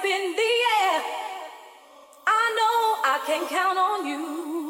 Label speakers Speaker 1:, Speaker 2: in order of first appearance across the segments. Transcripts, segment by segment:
Speaker 1: up in the air. I know I can count on you.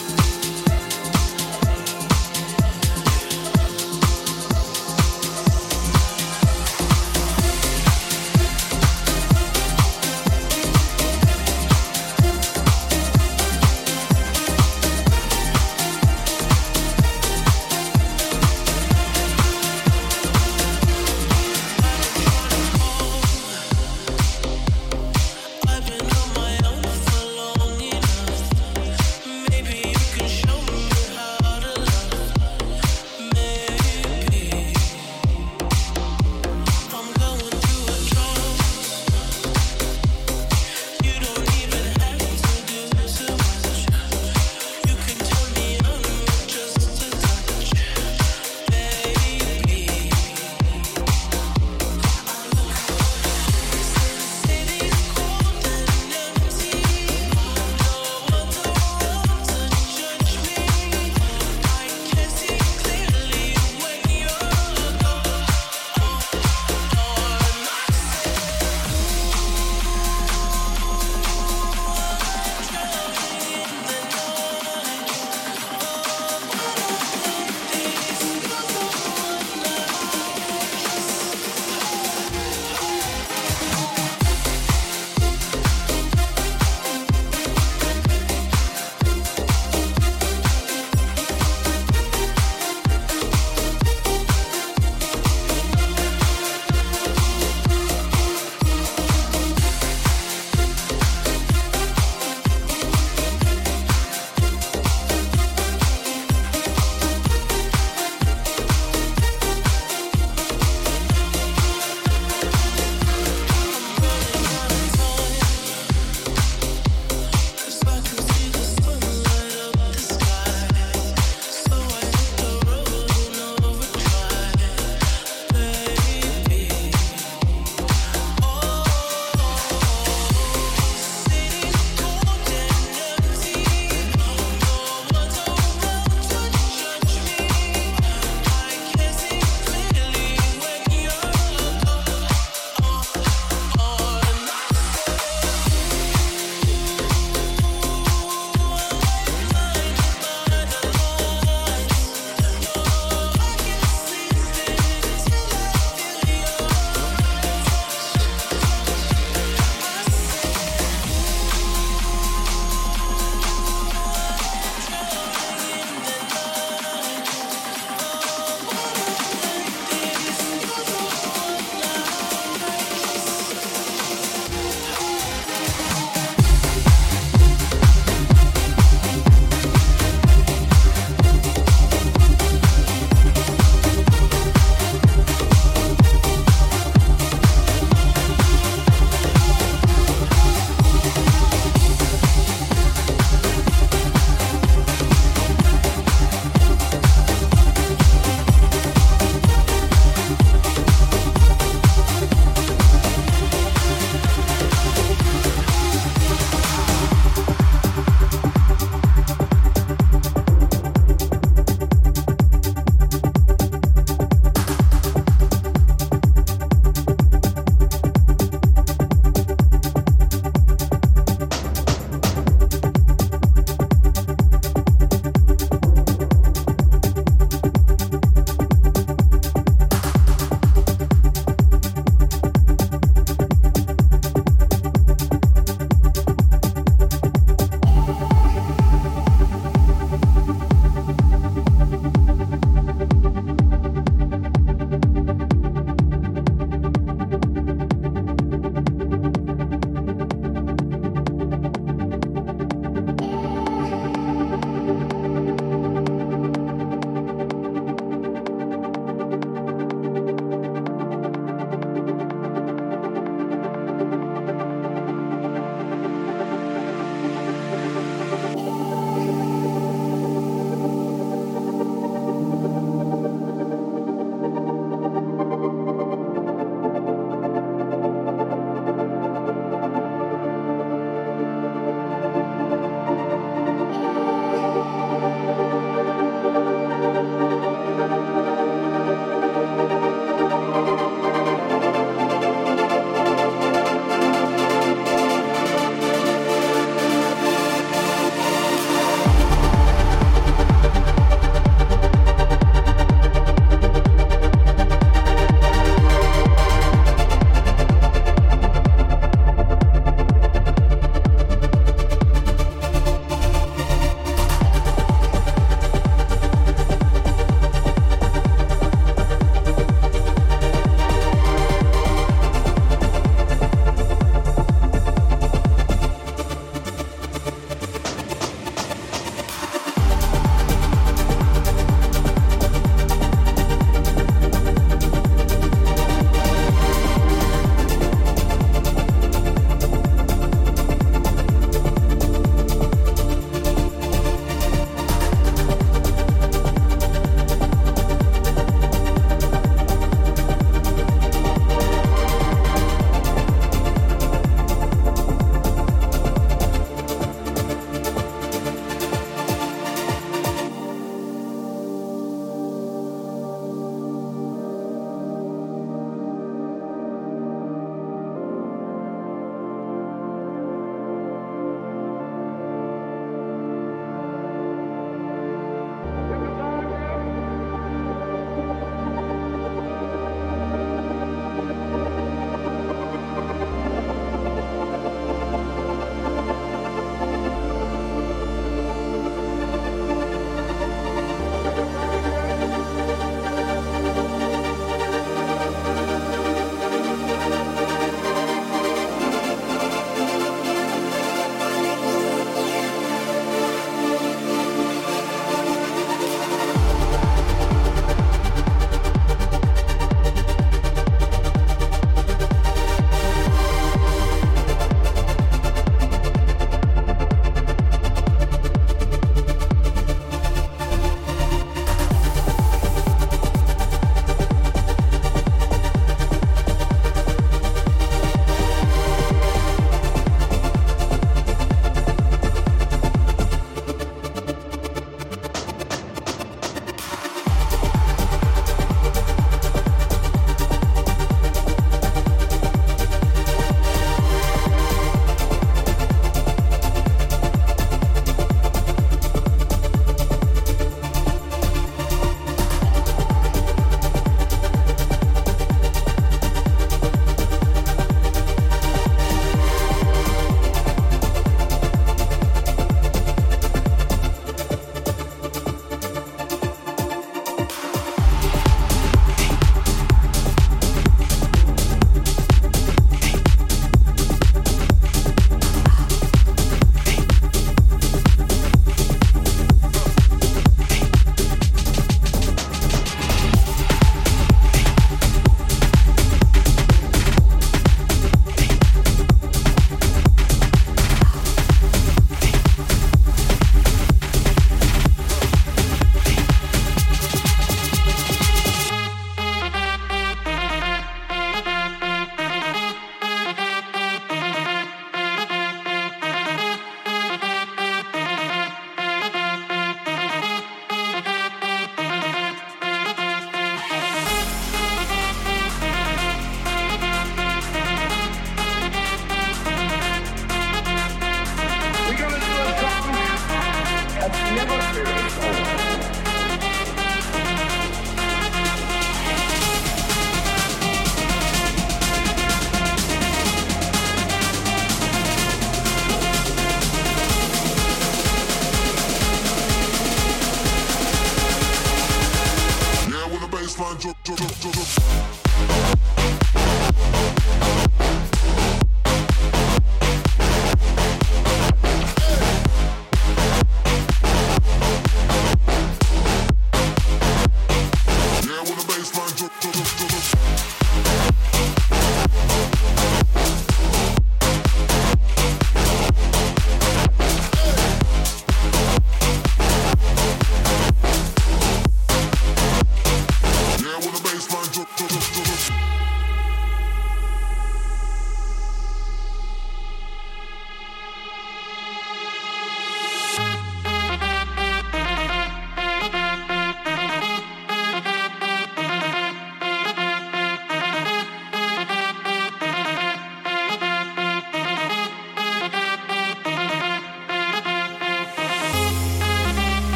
Speaker 2: Never fear.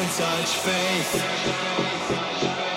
Speaker 3: and touch faith.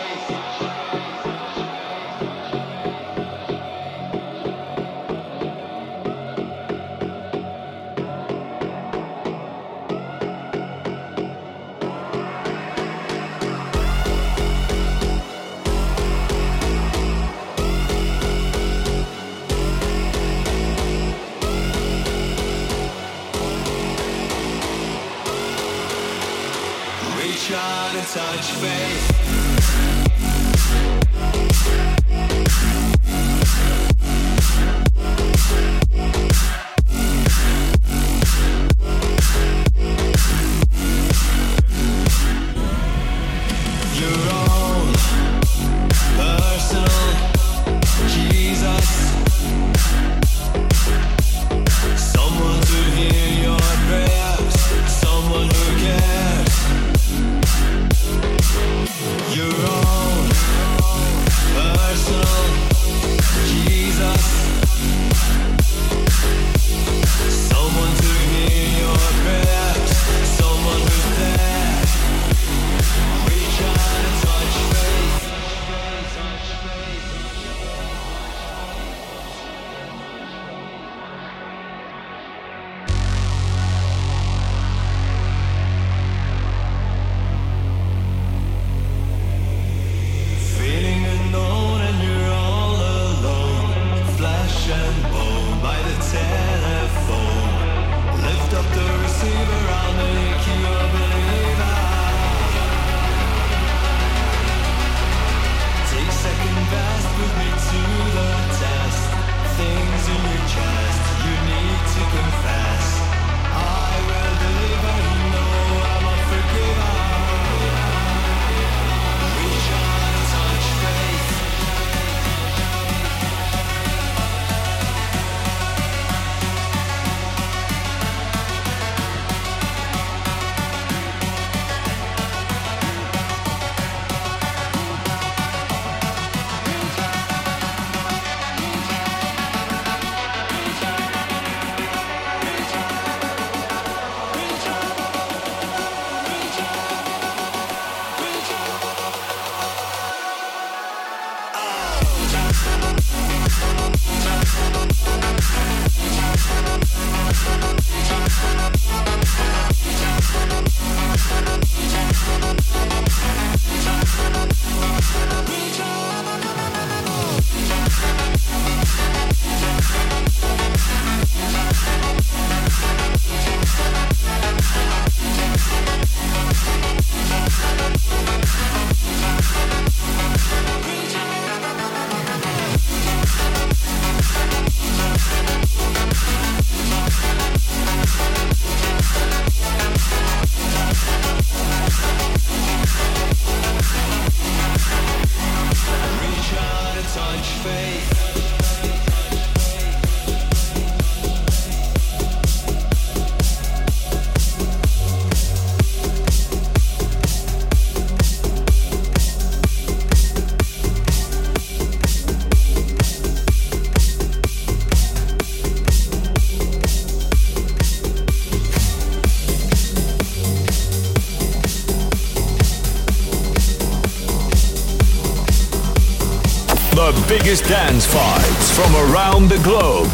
Speaker 4: Biggest dance vibes from around the globe.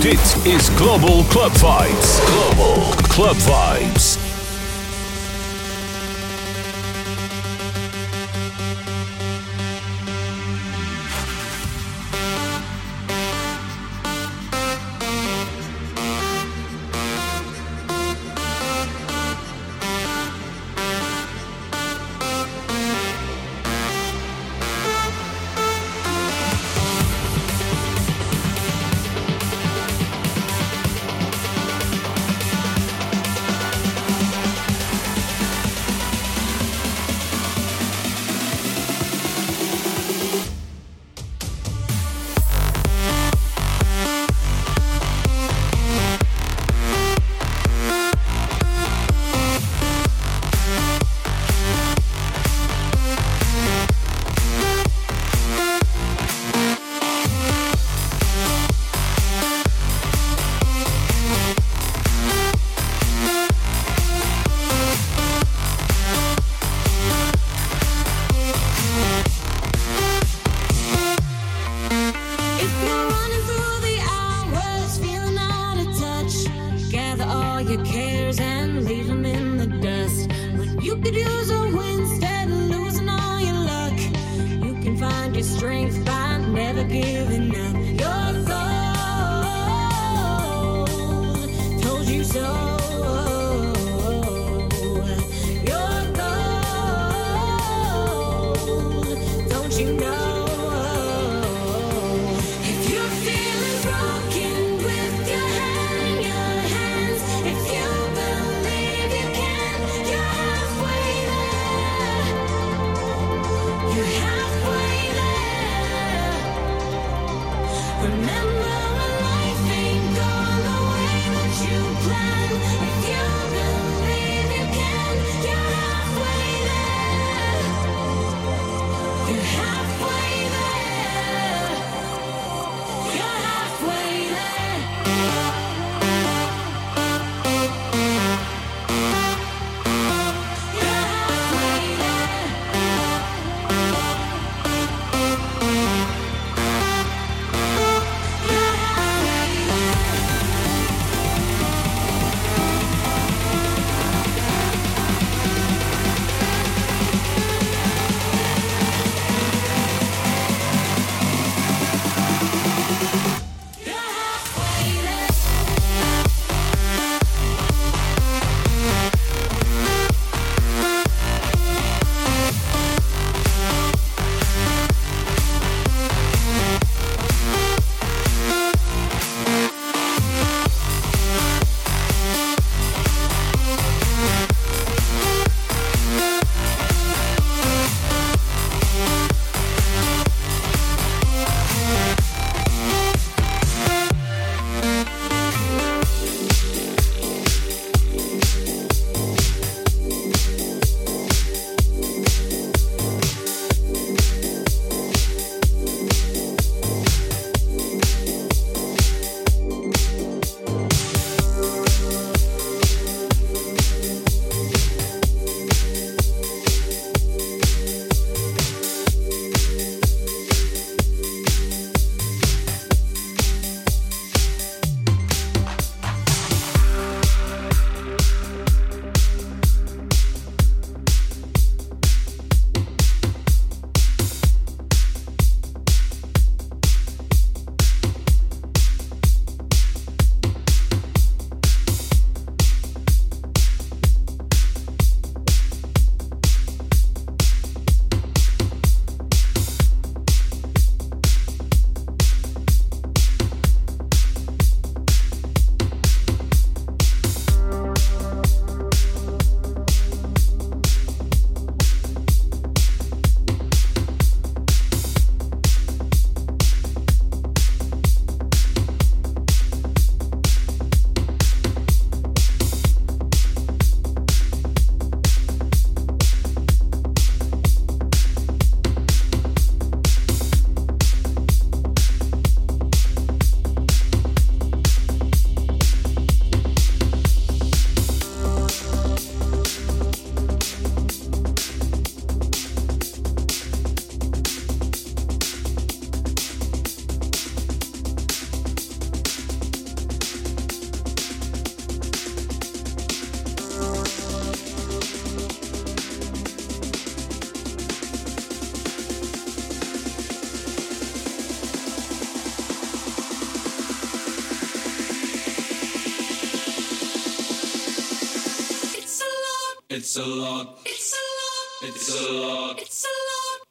Speaker 4: Dit is Global Club Vibes. Global Club Vibes.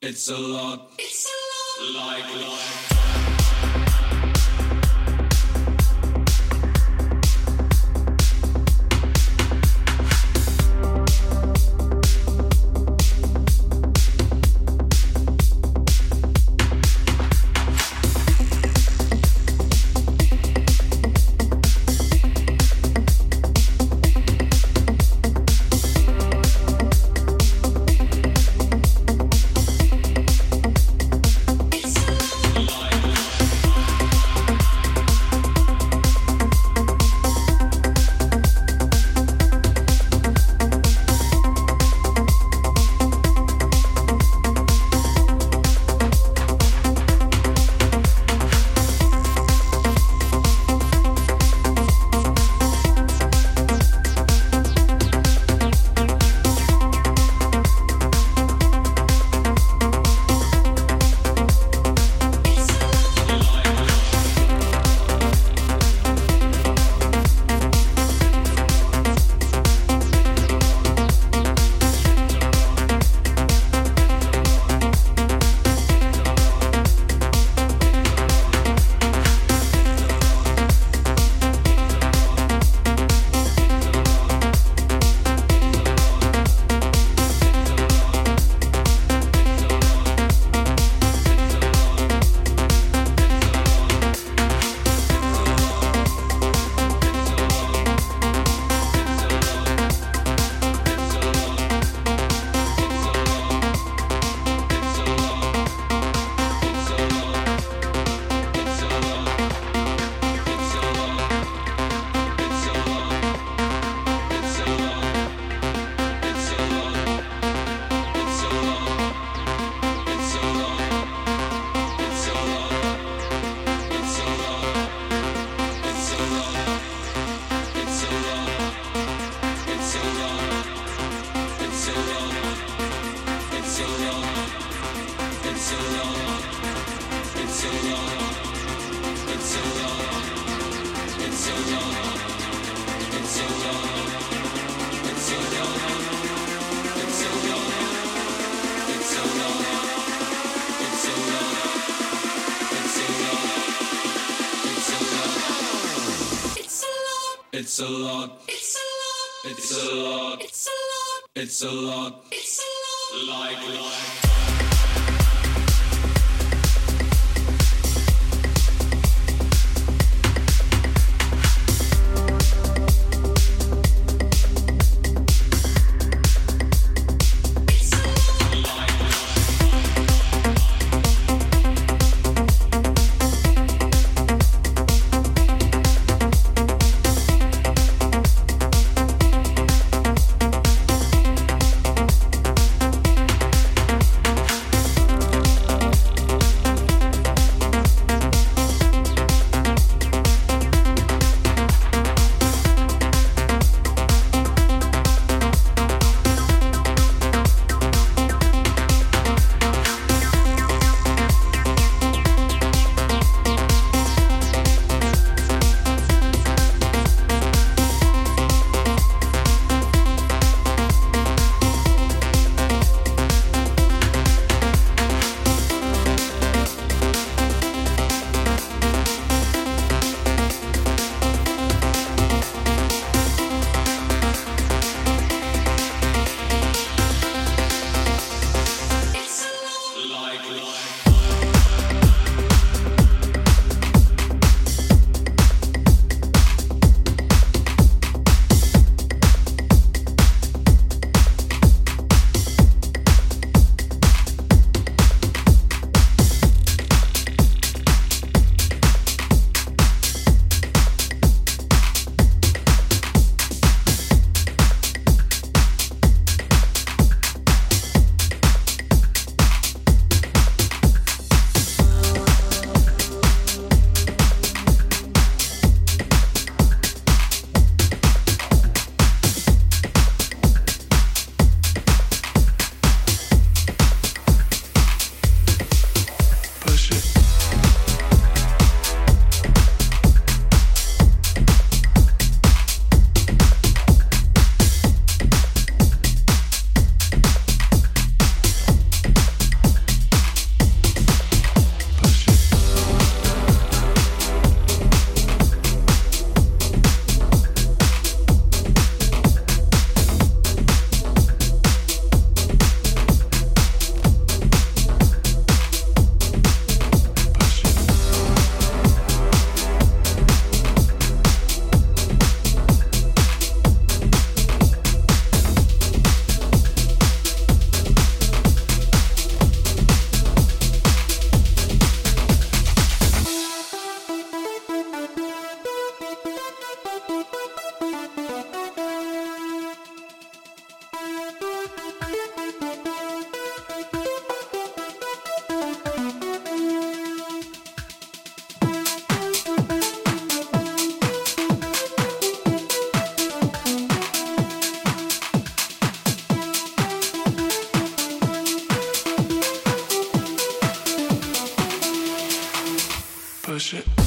Speaker 2: It's a lot
Speaker 3: It's a lot. It's a lot. Like.
Speaker 4: Push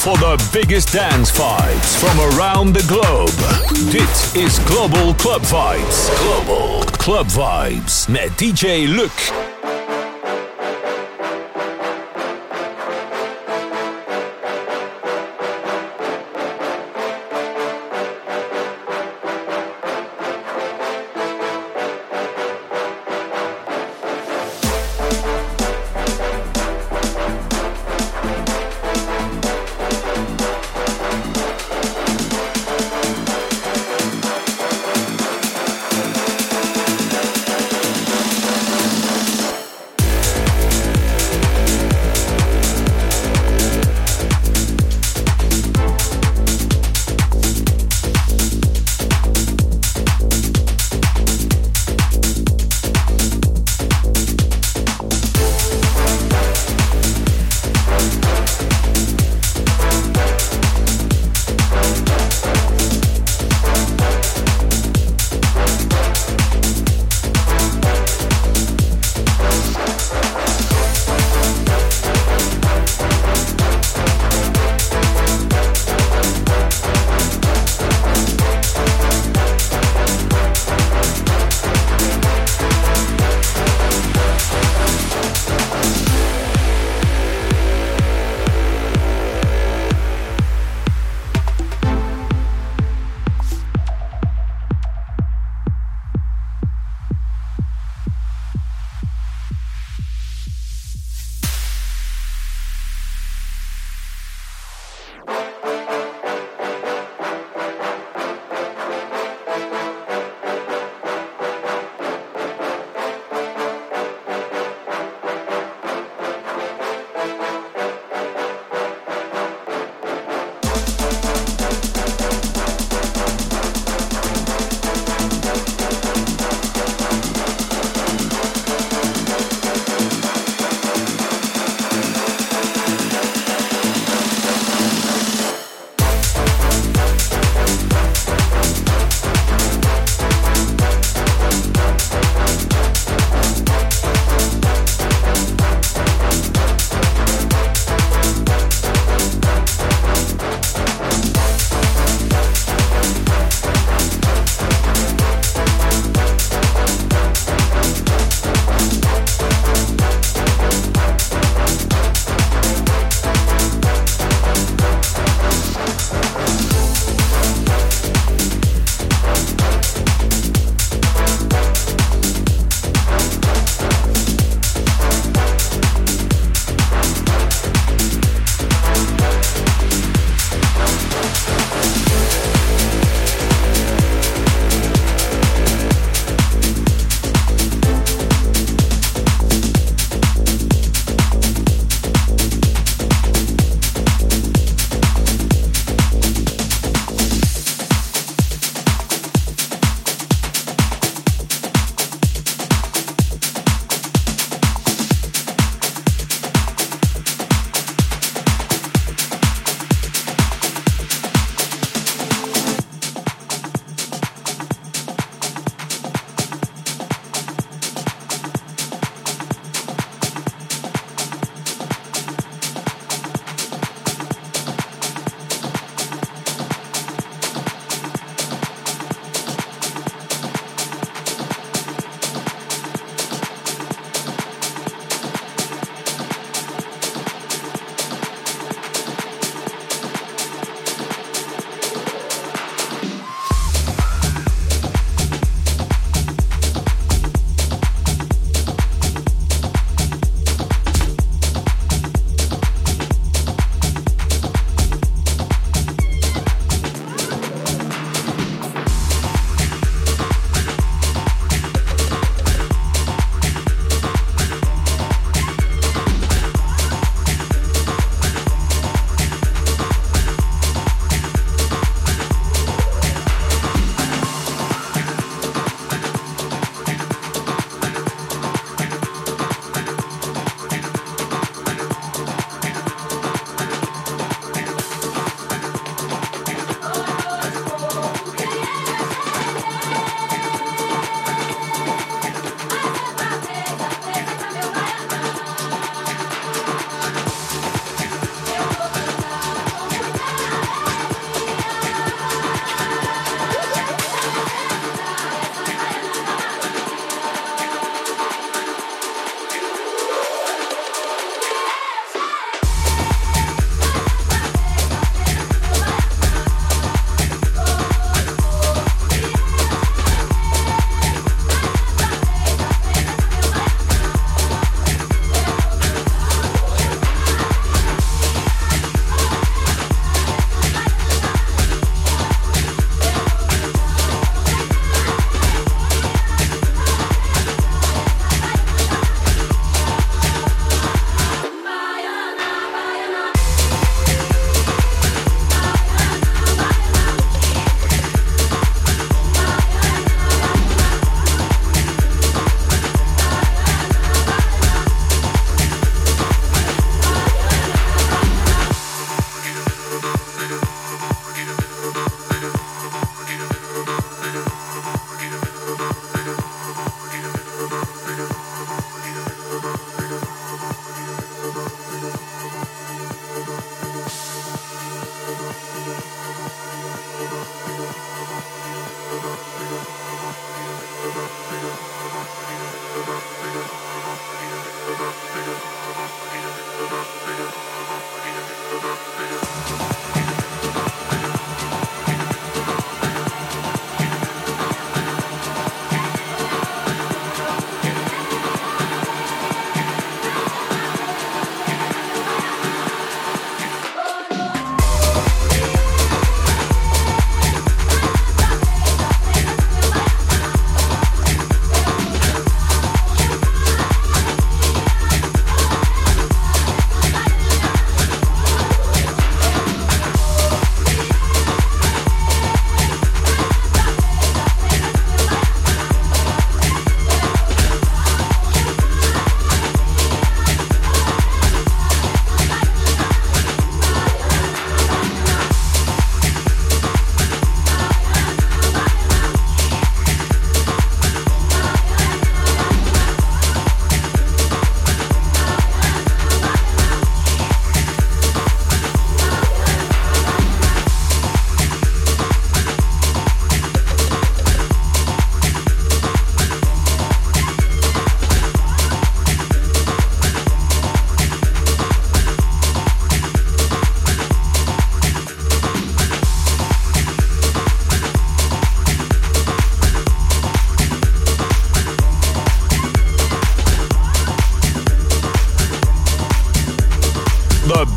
Speaker 4: for the biggest dance vibes from around the globe. Dit is Global Club Vibes. Global Club Vibes met DJ Luc.